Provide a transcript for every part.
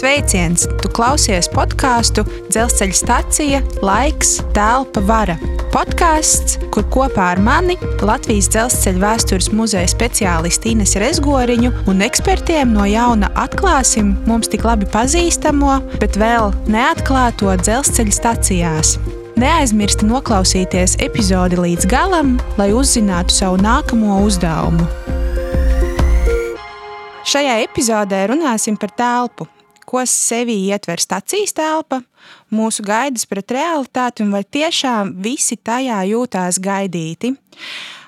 Sveiciens! Tu klausies podkāstu Dzelzceļa stacija, laiks, telpa, vara. Podkāsts, kur kopā ar mani Latvijas dzelzceļa vēstures muzeja speciālistu Ines Rezgoriņu un ekspertiem no jauna atklāsim mums tik labi pazīstamo, bet vēl neatklāto dzelzceļa stacijās. Neaizmirsti noklausīties epizodi līdz galam, lai uzzinātu savu nākamo uzdevumu. Šajā epizodē runāsim par telpu, ko sevī ietver stacijas telpa, mūsu gaidas pret realitāti un vai tiešām visi tajā jūtās gaidīti.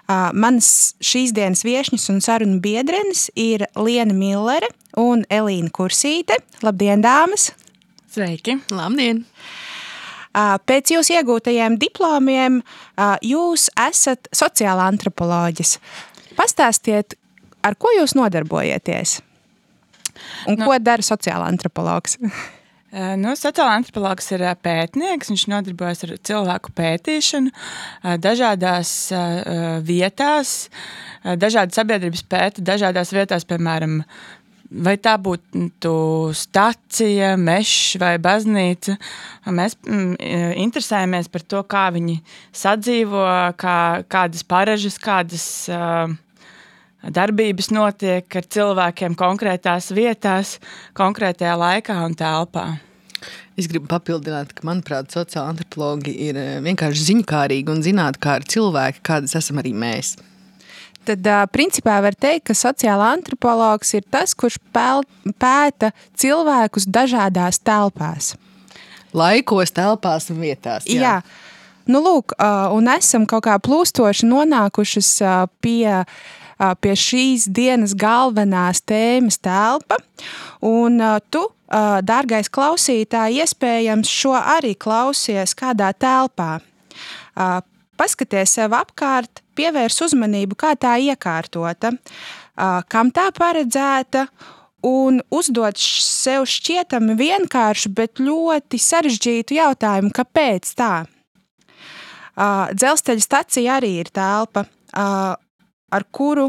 Manas šīs dienas viesņas un sarunu biedrenes ir Liena Millere un Elīna Kursīte. Labdien, dāmas! Sveiki! Labdien! Pēc jūsu iegūtajiem diplomiem jūs esat sociāla antropoloģis. Pastāstiet, ar ko jūs nodarbojieties? Un nu, ko dara sociāla antropologs? Eh, nu, sociāla antropologs ir eh, pētnieks. Viņš nodarbojas ar cilvēku pētīšanu eh, dažādās vietās, dažādas sabiedrības pēta dažādās vietās, piemēram, vai tā būtu stacija, mežs vai baznīca. Mēs mm, interesējamies par to, kā viņi sadzīvo, kā, kādas paražas, kādas uh, darbības notiek ar cilvēkiem konkrētās vietās, konkrētajā laikā un telpā. Es gribu papildināt, ka, manuprāt, sociāla antropologi ir eh, vienkārši ziņkārīgi un zināt, kā ir cilvēki, kādas esam arī mēs. Tad, principā, var teikt, ka sociāla antropologs ir tas, kurš pēta cilvēkus dažādās telpās. Laikos, telpās un vietās. Jā. jā. Nu, lūk, un esam kaut kā plūstoši nonākušas pie uh, pie šīs dienas galvenās tēmas telpa. Un tu, dārgais klausītāj, iespējams šo arī klausies kādā telpā. Paskaties sev apkārt, pievērs uzmanību, kā tā iekārtota, kam tā paredzēta, un uzdot sev šķietami vienkāršu, bet ļoti sarežģītu jautājumu, kāpēc tā? Dzelzceļa stacija arī ir telpa, ar kuru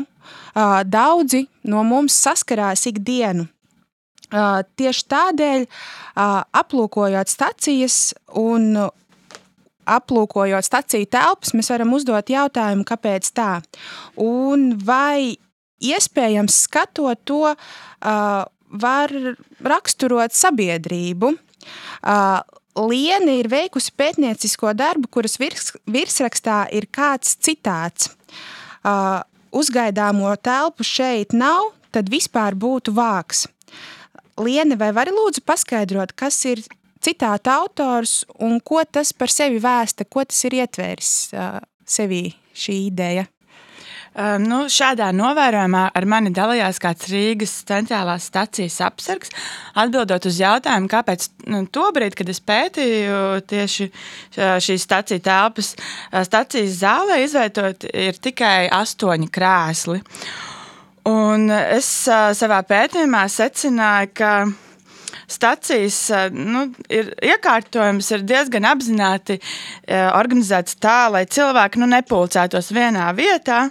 daudzi no mums saskarās ikdienu. Tieši tādēļ, aplūkojot stacijas un aplūkojot staciju telpas, mēs varam uzdot jautājumu, kāpēc tā. Un vai iespējams skatot to, var raksturot sabiedrību. Liena ir veikusi pētniecisko darbu, kuras virs, virsrakstā ir kāds citāts. Uzgaidāmo telpu šeit nav, tad vispār būtu vāks. Liene, vai vari lūdzu paskaidrot, kas ir citāta autors un ko tas par sevi vēsta, ko tas ir ietvēris uh, sevī šī ideja? Um, nu, šādā novērojumā ar mani dalījās kāds Rīgas centrālās stacijas apsargs, atbildot uz jautājumu, kāpēc nu, tobrīd, kad es pētīju tieši šīs stacijas telpas, stacijas zālē izvietot ir tikai astoņi krēsli. Un es savā pētījumā secināju, ka stacijas nu, ir iekārtojums ir diezgan apzināti organizēts tā, lai cilvēki nu, nepulcētos vienā vietā.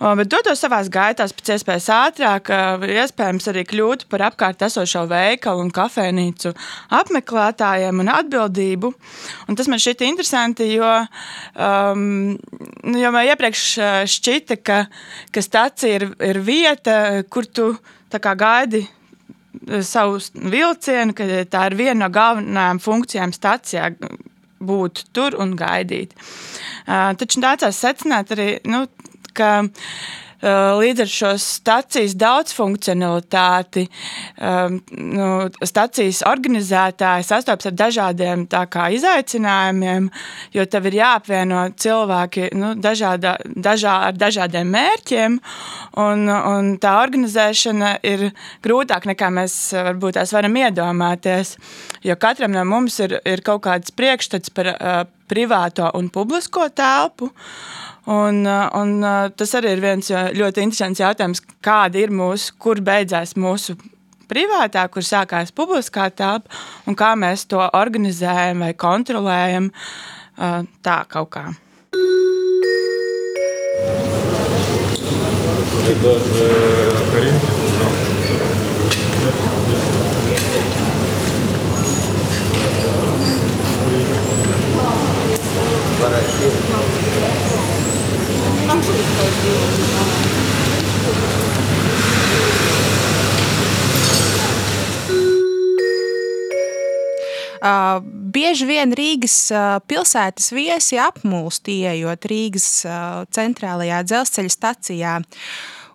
Bet dotos savā gaitā pēc iespējas ātrāk, iespējams, arī kļūt par apkārt esošo veikalu un kafejnīcu apmeklētājiem un atbildību. Un tas man šķita interesanti, jo, um, nu, jo man iepriekš šķita, ka, ka stacija ir, ir vieta, kur tu gaidi savu vilcienu, ka tā ir viena no galvenajām funkcijām stacijā būt tur un gaidīt. Taču nācās secināt arī, nu, ka līdz ar šo stacijas daudzfunkcionalitāti um, nu, stacijas organizētāji sastopas ar dažādiem kā, izaicinājumiem, jo tev ir jāapvieno cilvēki nu, dažāda, dažā, ar dažādiem mērķiem. Un, un tā organizēšana ir grūtāka nekā mēs varbūt tās varam iedomāties. Jo katram no mums ir, ir kaut kāds priekšstats par uh, privāto un publisko telpu. Uh, un uh, tas arī ir viens ļoti interesants jautājums, kāda ir mūsu, kur beidzās mūsu privātā, kur sākās publiskā telpa, un kā mēs to organizējam vai kontrolējam tā kaut kā. Uh, bieži vien Rīgas uh, pilsētas viesi apmulst, ieejot Rīgas uh, centrālajā dzelzceļa stacijā.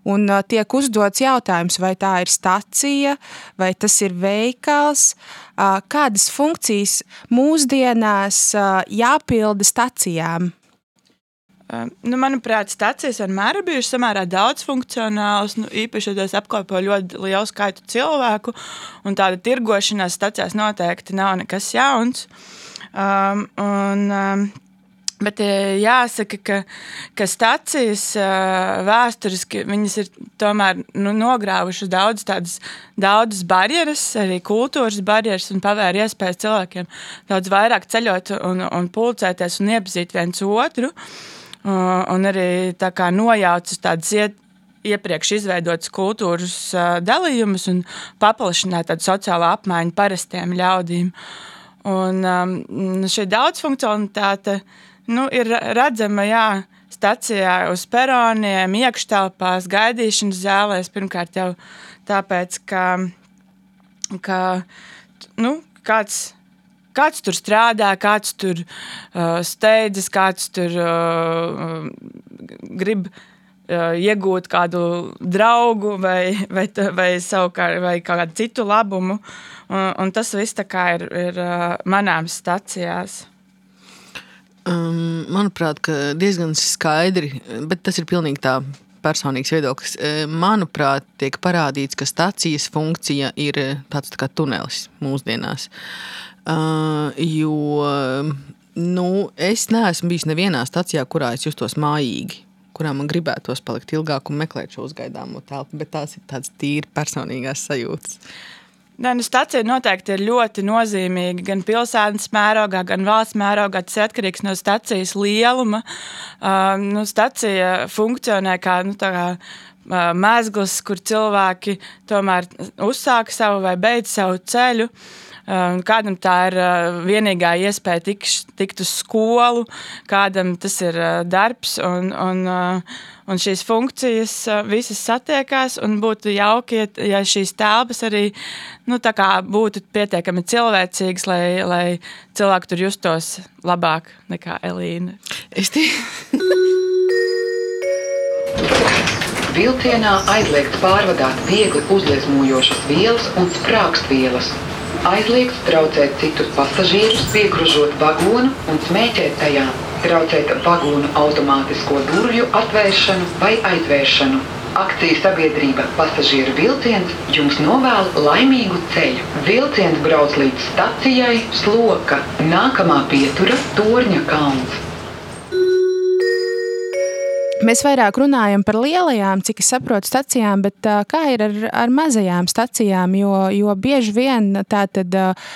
Un uh, tiek uzdots jautājums, vai tā ir stacija, vai tas ir veikals, uh, kādas funkcijas mūsdienās uh, jāpilda stacijām. Nu, manuprāt, stācijas vienmēr ir bijušas samērā daudzfunkcionālas. Nu, īpaši, ja tās apkopo ļoti lielu skaitu cilvēku, un tāda tirgošanās stācijās noteikti nav nekas jauns. Um, un, um, Bet jāsaka, ka, ka stācijas vēsturiski ir tomēr nu, nogrāvušas daudz tādas daudzas barjeras, arī kultūras barjeras, un pavēra iespējas cilvēkiem daudz vairāk ceļot un, un pulcēties un iepazīt viens otru. Un arī tā kā nojaucas tādas iet, iepriekš izveidotas kultūras dalījumus un paplašināt tādu sociālo apmaiņu parastiem ļaudīm. Un um, šī daudzfunkcionalitāte nu, ir redzama jā, stacijā, uz peroniem, iekštelpās, gaidīšanas zālēs. Pirmkārt, jau tāpēc, ka, ka nu, kāds kāds tur strādā, kāds tur uh, steidzas, kāds tur uh, grib uh, iegūt kādu draugu vai, vai, vai, savukārt, vai kādu citu labumu. Un, un tas viss ir, ir uh, manāms stacijās. Um, manuprāt, diezgan skaidri, bet tas ir pilnīgi tā personīgs viedoklis. Manuprāt, tiek parādīts, ka stācijas funkcija ir tāds tā kā tunelis mūsdienās. Uh, jo nu, es neesmu bijis nevienā stācijā, kurā es justos mājīgi. Kurā man gribētos palikt ilgāk un meklēt šo uzgaidāmo telpu, bet tās ir tādas tīri personīgās sajūtas. Uh, Nē, nu, stacija noteikti ir ļoti nozīmīga gan pilsētas mērogā, gan valsts mērogā. Tas ir atkarīgs no stacijas lieluma. Uh, nu, stacija funkcionē kā, nu, kā uh, mēsls, kur cilvēki tomēr uzsāka savu vai beidz savu ceļu. Uh, Kādam tā ir vienīgā iespēja tikt, tikt uz skolu, kādam tas ir darbs. Un, un, un šīs funkcijas visas satiekās. Būtu jauki, ja šīs telpas arī nu, būtu pietiekami cilvēcīgas, lai, lai cilvēki tur justos labāk nekā Elīna. Es tie... Vilcienā aizliegts pārvadāt viegli uzliesmojošas vielas un sprāgstvielas aizliegts traucēt citus pasažierus, piegružot vagonu un smēķēt tajā, traucēt vagonu automātisko durvju atvēršanu vai aizvēršanu. Akcijas sabiedrība pasažieru vilciens jums novēl laimīgu ceļu. Vilciens brauc līdz stacijai Sloka, nākamā pietura Torņa kalns. Mēs vairāk runājam par lielajām, cik es saprotu, stacijām, bet uh, kā ir ar, ar mazajām stacijām? Jo, jo bieži vien tā tad uh,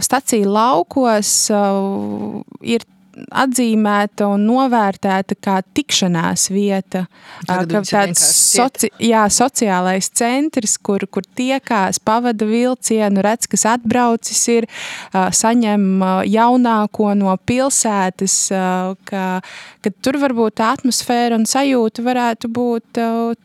stacija laukos uh, ir atzīmēta un novērtēta kā tikšanās vieta, Tagad kā tāds soci, jā, sociālais centrs, kur, kur tiekās, pavada vilcienu, redz, kas atbraucis ir, saņem jaunāko no pilsētas, ka, ka tur varbūt tā atmosfēra un sajūta varētu būt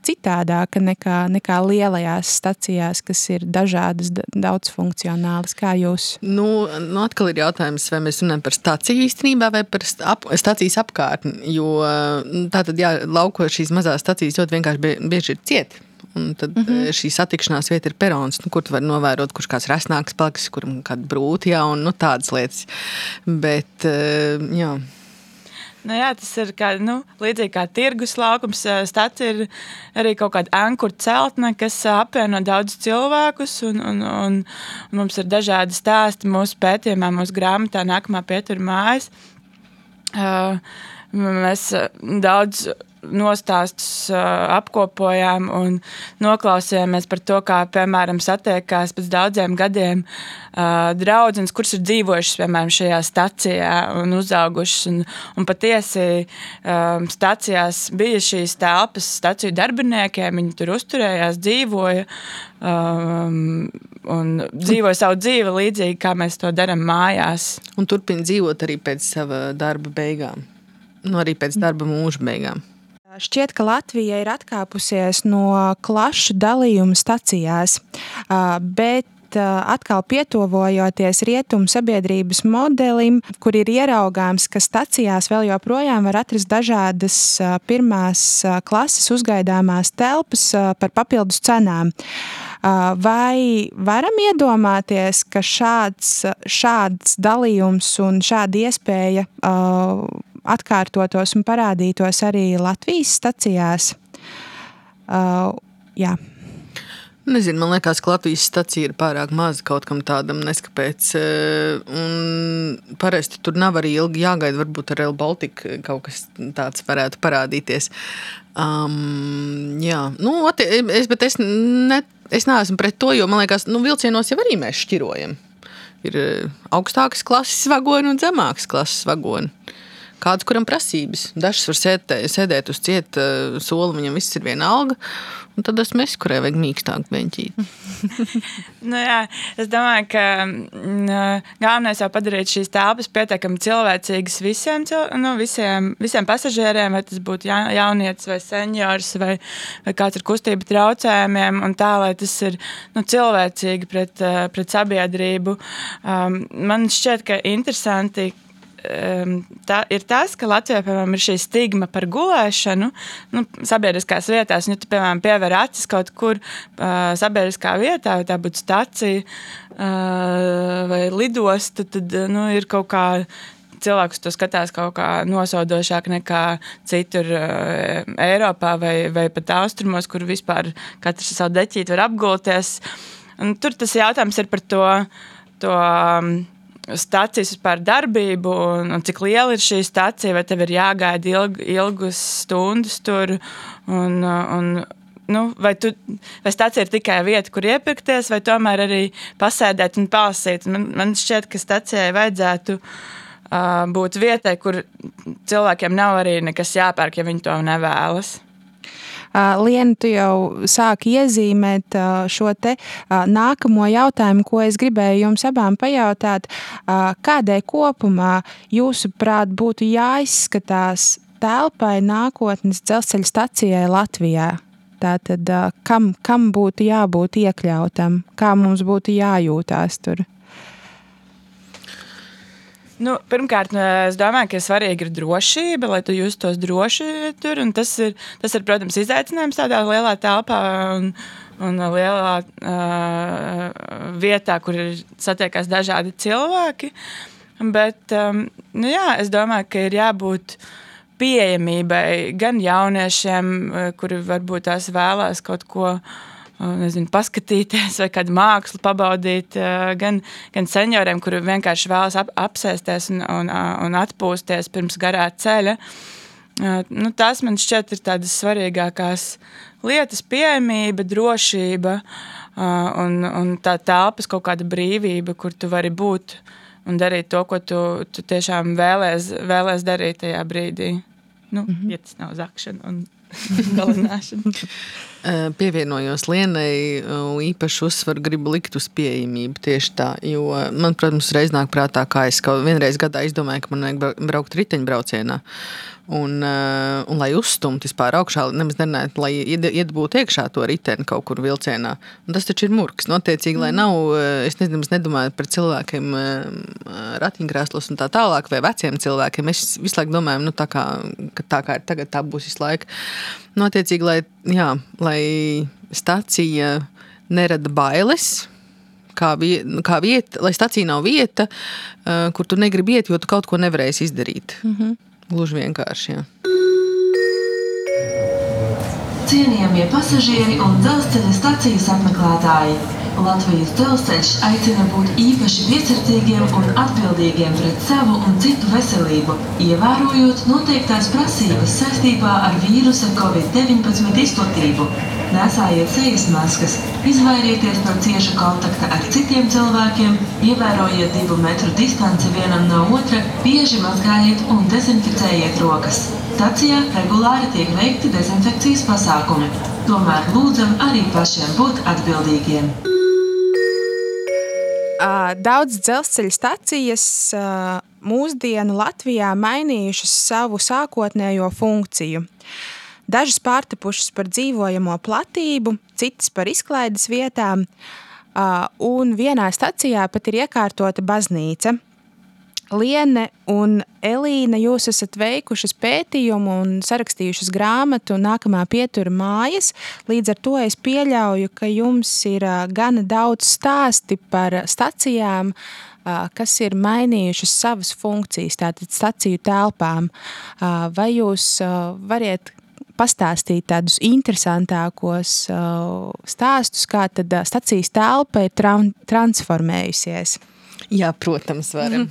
citādāka nekā, nekā lielajās stacijās, kas ir dažādas, daudzfunkcionālas. Kā jūs? Nu, nu atkal ir jautājums, vai mēs runājam par staciju īstenībā vai vai par ap, stācijas apkārtni. Jo mm, tā tad, jā, laukos šīs mazās stācijas ļoti vienkārši bieži ir cieti. Un tad mm -hmm. šī satikšanās vieta ir perons, nu, kur tu vari novērot, kurš kāds resnāks paliks, kuram kāda brūti, jā, un nu, tādas lietas. Bet, eh, jā. Nu, jā, tas ir kā, nu, līdzīgi kā tirgus laukums. Eh, Stāsts ir arī kaut kāda ankura celtne, kas apvieno daudzus cilvēkus. Un, un, un, un mums ir dažādi stāsti mūsu pētījumā, mūsu grāmatā, nākamā pietura mājas. Mēs daudz nostāstus apkopojām un noklausījāmies par to, kā, piemēram, satiekās pēc daudziem gadiem draudzenes, kuras ir dzīvojušas, piemēram, šajā stacijā un uzaugušas. Un, un patiesi stacijās bija šīs telpas staciju darbiniekiem, viņi tur uzturējās, dzīvoja um, un dzīvoja savu dzīvi līdzīgi, kā mēs to darām mājās. Un turpina dzīvot arī pēc sava darba beigām, nu, arī pēc darba mūža beigām. Šķiet, ka Latvija ir atkāpusies no klašu dalījuma stacijās, bet bet atkal pietuvojoties rietumu sabiedrības modelim, kur ir ieraugāms, ka stacijās vēl joprojām var atrast dažādas pirmās klases uzgaidāmās telpas par papildus cenām. Vai varam iedomāties, ka šāds, šāds dalījums un šāda iespēja atkārtotos un parādītos arī Latvijas stacijās? Jā. Nezinu, man liekas, ka Latvijas stacija ir pārāk maza kaut kam tādam, neskapēc. Un parasti tur nav arī ilgi jāgaida. Varbūt ar Real Baltica kaut kas tāds varētu parādīties. Um, jā, nu, es, bet es, ne, es neesmu pret to, jo man liekas, nu, vilcienos jau arī mēs šķirojam. Ir augstākas klases vagoni un zemākas klases vagoni kāds kuram prasības. Dažs var sēdē, sēdēt uz cieta soli, viņam viss ir viena alga. Un tad esmu es, kurai vajag mīkstāku beņķīti. nu, jā, es domāju, ka mm, galvenais jau padarīt šīs telpas pietiekami cilvēcīgas visiem, nu, visiem, visiem pasažieriem, vai tas būtu ja, jaunietis vai seniors vai, vai kāds ar kustību traucējumiem, un tā, lai tas ir nu, cilvēcīgi pret, pret sabiedrību. Um, man šķiet, ka interesanti, tā, ir tas, ka Latvijā piemēram, ir šī stigma par gulēšanu nu, sabiedriskās vietās. Ja tu piemēram pievēr acis kaut kur uh, sabiedriskā vietā, vai tā būtu stacija uh, vai lidosta, tad nu, ir kaut kā cilvēks to skatās kaut kā nosodošāk nekā citur uh, Eiropā vai, vai pat austrumos, kur vispār katrs savu deķīti var apgulties. Un tur tas jautājums ir par to. to um, stācijas vispār darbību, un, un cik liela ir šī stācija, vai tev ir jāgaida ilg, ilgas stundas tur. Un, un, nu, vai, tu, vai stācija ir tikai vieta, kur iepirkties, vai tomēr arī pasēdēt un palasīt. Man, man šķiet, ka stācijai vajadzētu uh, būt vietai, kur cilvēkiem nav arī nekas jāpērk, ja viņi to nevēlas. Lienu, tu jau sāki iezīmēt šo te nākamo jautājumu, ko es gribēju jums abām pajautāt. Kādai kopumā jūsuprāt būtu jāizskatās telpai nākotnes dzelzceļa stacijai Latvijā? Tātad, kam, kam būtu jābūt iekļautam, kā mums būtu jājūtās tur? Nu, pirmkārt, nu, es domāju, ka svarīgi ir drošība, lai tu justos droši tur. Tas ir, tas ir, protams, izaicinājums tādā lielā telpā un, un lielā uh, vietā, kur satiekas dažādi cilvēki. Bet um, nu, jā, es domāju, ka ir jābūt pieejamībai gan jauniešiem, kuri varbūt tās vēlās kaut ko nezinu, paskatīties vai kādu mākslu pabaudīt, gan, gan senioriem, kuri vienkārši vēlas ap, apsēsties un, un, un atpūsties pirms garā ceļa. Nu, tās man šķiet ir tādas svarīgākās lietas, pieejamība, drošība un, un tā telpas kaut kāda brīvība, kur tu vari būt un darīt to, ko tu, tu tiešām vēlēs, vēlēs darīt tajā brīdī. Nu, mm -hmm. Ja tas nav zakšana un galvenāšana. Pievienojos Lienai, īpaši uzsvaru gribu likt uz pieejamību tieši tā, jo man, protams, reiz nāk prātā, kā es kaut vienreiz gadā izdomāju, ka man vajag braukt riteņbraucienā. Un, un lai uzstumtu vispār augšā, nemaz nerunājot, lai iedabūtu iekšā to riteni kaut kur vilcienā. Un tas taču ir murgs. Notiecīgi, lai nav, es nezinu, nedomāju par cilvēkiem ratiņkrēslos un tā tālāk, vai veciem cilvēkiem. Es visu laiku domāju, nu, tā kā, ka tā kā ir tagad, tā būs visu laiku. Notiecīgi, lai, jā, lai stacija nerada bailes, kā, viet, kā vieta, lai stacija nav vieta, uh, kur tu negribi iet, jo tu kaut ko nevarēsi izdarīt. Mm -hmm. Gluži vienkārši. Jā. Cienījamie pasažieri un dzelzceļa stacijas apmeklētāji! Latvijas dzelzceļš aicina būt īpaši piesardzīgiem un atbildīgiem pret savu un citu veselību, ievērojot noteiktās prasības saistībā ar vīrusa Covid-19 izplatību. Nesājiet sejas maskas, izvairieties no cieša kontakta ar citiem cilvēkiem, ievērojiet divu metru distanci vienam no otra, bieži mazgājiet un dezinficējiet rokas. Stacijā regulāri tiek veikti dezinfekcijas pasākumi. Tomēr lūdzam arī pašiem būt atbildīgiem daudz dzelzceļa stacijas mūsdienu Latvijā mainījušas savu sākotnējo funkciju. Dažas pārtapušas par dzīvojamo platību, citas par izklaides vietām. un vienā stacijā pat ir iekārtota baznīca. Liene un Elīna, jūs esat veikušas pētījumu un sarakstījušas grāmatu nākamā pietura mājas. Līdz ar to es pieļauju, ka jums ir gana daudz stāsti par stacijām, kas ir mainījušas savas funkcijas, tātad staciju telpām. Vai jūs variet pastāstīt tādus interesantākos stāstus, kā tad stacijas telpa ir transformējusies? Jā, protams, varam.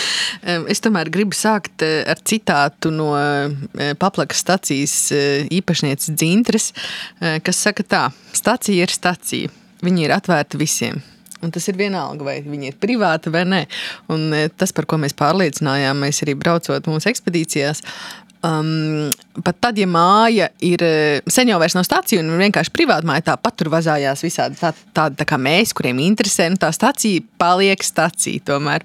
es tomēr gribu sākt eh, ar citātu no eh, paplakas stacijas eh, īpašnieces Dzintres, kas saka tā, stacija ir stacija, viņi ir atvērti visiem. Un tas ir vienalga, vai viņi ir privāti vai nē. Un tas, par ko mēs pārliecinājāmies arī braucot mūsu ekspedīcijās, Um, pat tad, ja māja ir eh, sen jau nav stācija un vienkārši privāta māja, tāpat tur vazājās visādi tā, tādi tā kā mēs, kuriem interesē, nu tā stācija paliek stācija tomēr.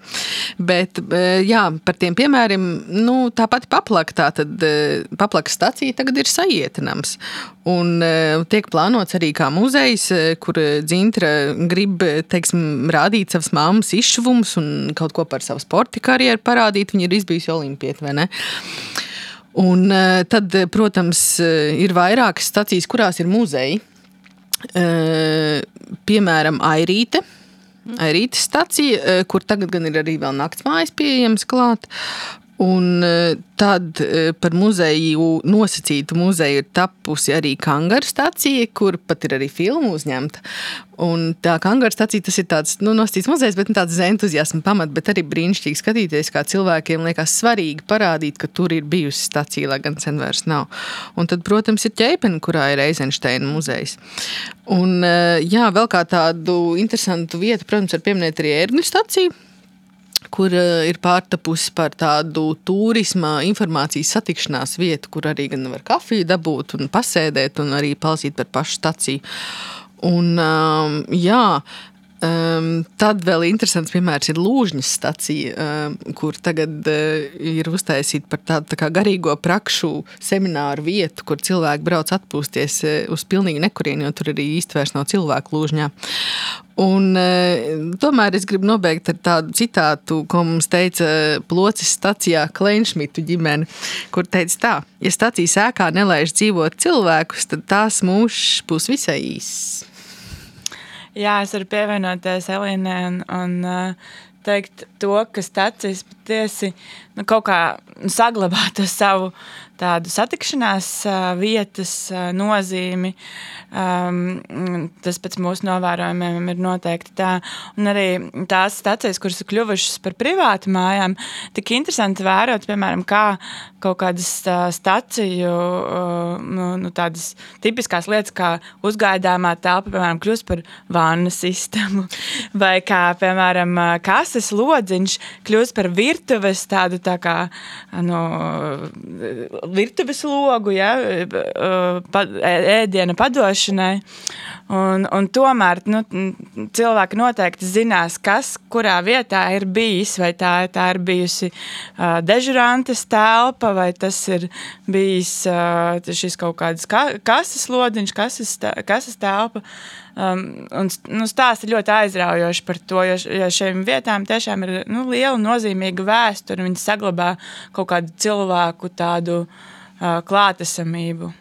Bet, eh, jā, par tiem piemēriem, nu, tā pati paplaka, tā tad eh, paplaka stācija tagad ir sajietinams. Un tiek plānots arī kā muzejs, kur Dzintra grib, teiksim, rādīt savas mammas izšuvumus un kaut ko par savu sporta karjeru parādīt. Viņa ir izbijusi olimpieti, vai ne? Un eh, tad, eh, protams, eh, ir vairākas stacijas, kurās ir muzeji. Piemēram, Airīte. Airītes stacija, kur tagad gan ir arī vēl naktsmājas pieejams klāt. Un tad par muzeju, nosacītu muzeju, ir tapusi arī Kangara stacija, kur pat ir arī filma uzņemta. Un tā Kangara stacija tas ir tāds nu, nostīts muzejs, bet tāds entuziasma pamats, bet arī brīnišķīgi skatīties, kā cilvēkiem liekas svarīgi parādīt, ka tur ir bijusi stacija, lai gan sen vairs nav. Un tad, protams, ir ķēpene, kurā ir Eizensteina muzejs. Un, jā, vēl kā tādu interesantu vietu, protams, var pieminēt arī ērgļu staciju kur ir pārtapusi par tādu turisma informācijas satikšanās vietu, kur arī gan var kafiju dabūt un pasēdēt un arī palasīt par pašu staciju. Un, um, jā, Um, tad vēl interesants piemērs ir Lūžņas stacija, um, kur tagad uh, ir uztaisīta par tādu tā kā garīgo prakšu semināru vietu, kur cilvēki brauc atpūsties uh, uz pilnīgi nekurieni, jo tur arī īsti vairs nav cilvēku Lūžņā. Un, uh, tomēr es gribu nobeigt ar tādu citātu, ko mums teica Plocis stacijā Kleinšmitu ģimene, kur teica tā, ja stacijas ēkā nelaiž dzīvot cilvēkus, tad tās mūžs būs visai īss. Jā, es varu pievienoties Elīnai un, un uh, teikt to, ka stācijas patiesi nu, kaut kā saglabā to savu tādu satikšanās vietas nozīmi. Um, tas pēc mūsu novērojumiem ir noteikti tā. Un arī tās stācijas, kuras ir kļuvušas par privātu mājām, tik interesanti vērot, piemēram, kā kaut kādas stāciju, nu, nu, tādas tipiskās lietas, kā uzgaidāmā telpa, piemēram, kļūst par vānu sistēmu, vai kā, piemēram, kases lodziņš kļūst par virtuves tādu tā kā, nu, virtuves logu, ja, pa, ēdiena padošanai. Un, un tomēr nu, cilvēki noteikti zinās, kas kurā vietā ir bijis. Vai tā, tā ir bijusi uh, dežurantes telpa, vai tas ir bijis uh, šis kaut kāds ka, kases lodiņš, kases, kases telpa. Um, un, nu, stāsts ir ļoti aizraujoši par to, jo, jo šīm vietām tiešām ir nu, liela nozīmīga vēsture. Viņi saglabā kaut kādu cilvēku tādu uh, klātesamību.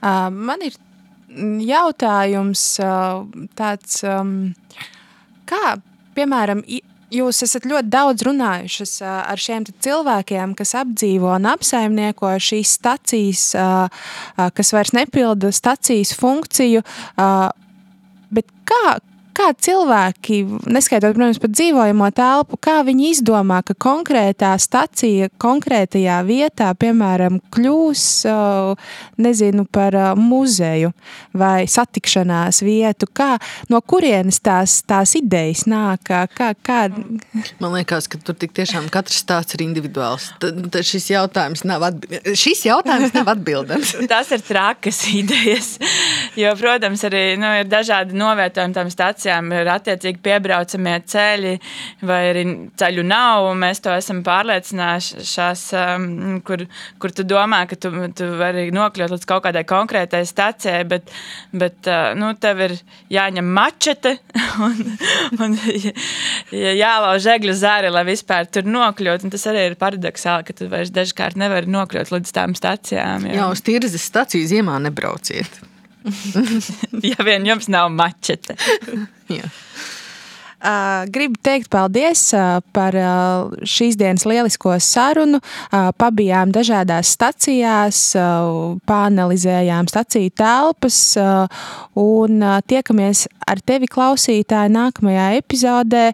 Uh, man ir jautājums tāds, kā, piemēram, jūs esat ļoti daudz runājušas ar šiem cilvēkiem, kas apdzīvo un apsaimnieko šīs stacijas, kas vairs nepilda stacijas funkciju, bet kā, kā cilvēki, neskaitot, protams, par dzīvojamo telpu, kā viņi izdomā, ka konkrētā stacija konkrētajā vietā, piemēram, kļūs nezinu, par muzeju vai satikšanās vietu, kā, no kurienes tās, tās idejas nāk? Kā, kā... Man liekas, ka tur tik tiešām katrs stāsts ir individuāls. Tad, tad šis jautājums nav, atbi... šis jautājums nav atbildams. Tas ir trakas idejas, jo, protams, arī nu, ir dažādi novietojumi tam stācijām projām ir attiecīgi piebraucamie ceļi, vai arī ceļu nav. Mēs to esam pārliecinājušies, um, kur, kur tu domā, ka tu, tu vari nokļūt līdz kaut kādai konkrētai stacijai, bet, bet uh, nu, tev ir jāņem mačete un, un jālauž egļu zāri, lai vispār tur nokļūtu. Un tas arī ir paradoxāli, ka tu vairs dažkārt nevari nokļūt līdz tām stacijām. Jā, uz tirzas staciju ziemā nebrauciet. ja vien jums nav mačete. Jā. Uh, gribu teikt paldies uh, par uh, šīs dienas lielisko sarunu. Uh, pabijām dažādās stacijās, uh, pāanalizējām staciju telpas uh, un uh, tiekamies ar tevi klausītāji nākamajā epizodē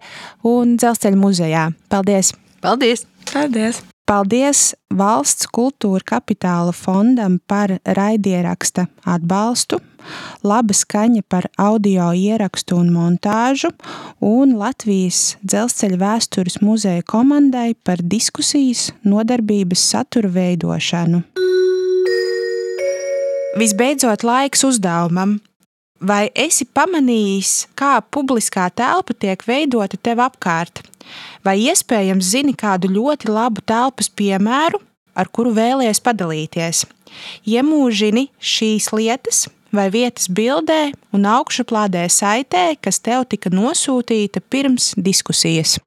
un dzelzceļa muzejā. Paldies! Paldies! Paldies! Paldies Valsts kultūra kapitāla fondam par raidieraksta atbalstu, laba skaņa par audio ierakstu un montāžu, un Latvijas dzelzceļa vēstures muzeja komandai par diskusijas nodarbības satura veidošanu. Visbeidzot, laiks uzdevumam. Vai esi pamanījis, kā publiskā telpa tiek veidota tev apkārt? Vai iespējams zini kādu ļoti labu telpas piemēru, ar kuru vēlies padalīties? Iemūžini šīs lietas vai vietas bildē un augšuplādē saitē, kas tev tika nosūtīta pirms diskusijas.